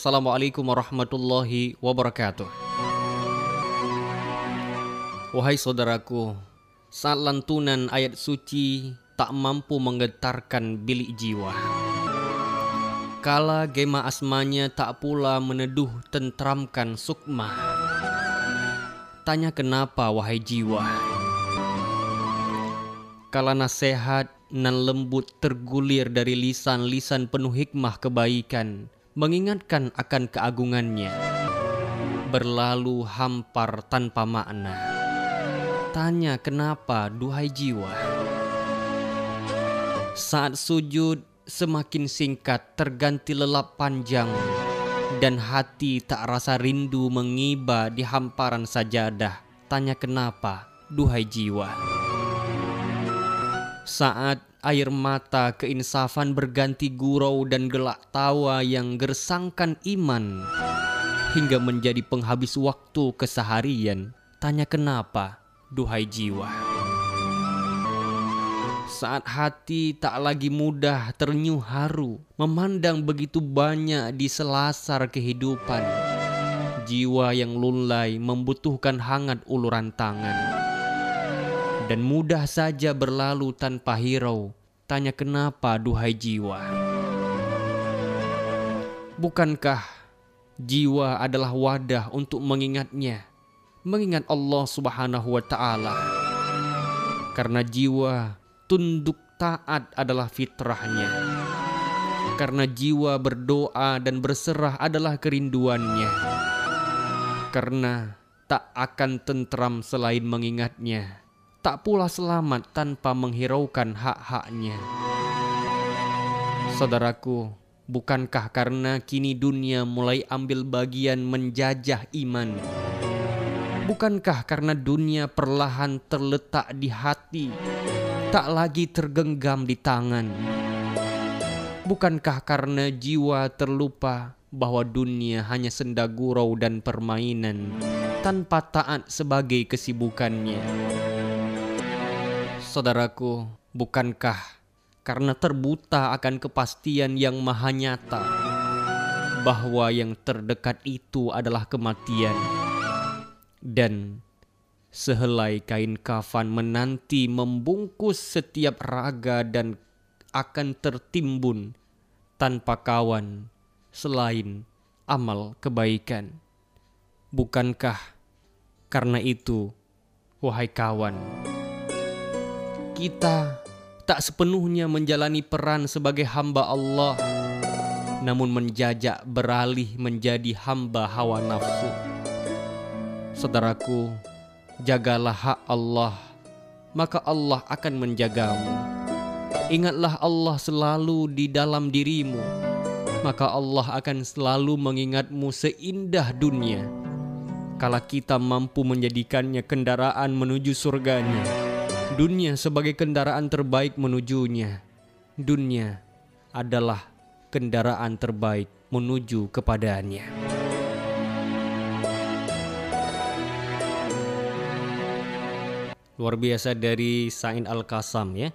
Assalamualaikum warahmatullahi wabarakatuh. Wahai saudaraku, saat lantunan ayat suci tak mampu menggetarkan bilik jiwa. Kala gema asmanya tak pula meneduh tentramkan sukma. Tanya kenapa wahai jiwa? Kala nasihat nan lembut tergulir dari lisan-lisan penuh hikmah kebaikan, mengingatkan akan keagungannya. Berlalu hampar tanpa makna. Tanya kenapa duhai jiwa? Saat sujud semakin singkat terganti lelap panjang dan hati tak rasa rindu mengiba di hamparan sajadah. Tanya kenapa duhai jiwa? Saat air mata keinsafan berganti gurau dan gelak tawa yang gersangkan iman hingga menjadi penghabis waktu keseharian. Tanya kenapa, duhai jiwa. Saat hati tak lagi mudah ternyuh haru, memandang begitu banyak di selasar kehidupan. Jiwa yang lulai membutuhkan hangat uluran tangan dan mudah saja berlalu tanpa hirau. Tanya kenapa, duhai jiwa? Bukankah jiwa adalah wadah untuk mengingatnya, mengingat Allah Subhanahu wa Ta'ala? Karena jiwa tunduk taat adalah fitrahnya. Karena jiwa berdoa dan berserah adalah kerinduannya. Karena tak akan tentram selain mengingatnya tak pula selamat tanpa menghiraukan hak-haknya. Saudaraku, bukankah karena kini dunia mulai ambil bagian menjajah iman? Bukankah karena dunia perlahan terletak di hati, tak lagi tergenggam di tangan? Bukankah karena jiwa terlupa bahwa dunia hanya senda gurau dan permainan tanpa taat sebagai kesibukannya? Saudaraku, bukankah karena terbuta akan kepastian yang maha nyata bahwa yang terdekat itu adalah kematian dan sehelai kain kafan menanti membungkus setiap raga dan akan tertimbun tanpa kawan selain amal kebaikan. Bukankah karena itu, wahai kawan? Kita tak sepenuhnya menjalani peran sebagai hamba Allah, namun menjajak beralih menjadi hamba hawa nafsu. Saudaraku, jagalah hak Allah, maka Allah akan menjagamu. Ingatlah Allah selalu di dalam dirimu, maka Allah akan selalu mengingatmu seindah dunia. Kala kita mampu menjadikannya kendaraan menuju surganya dunia sebagai kendaraan terbaik menujunya. Dunia adalah kendaraan terbaik menuju kepadanya. Luar biasa dari Sain Al-Kasam ya.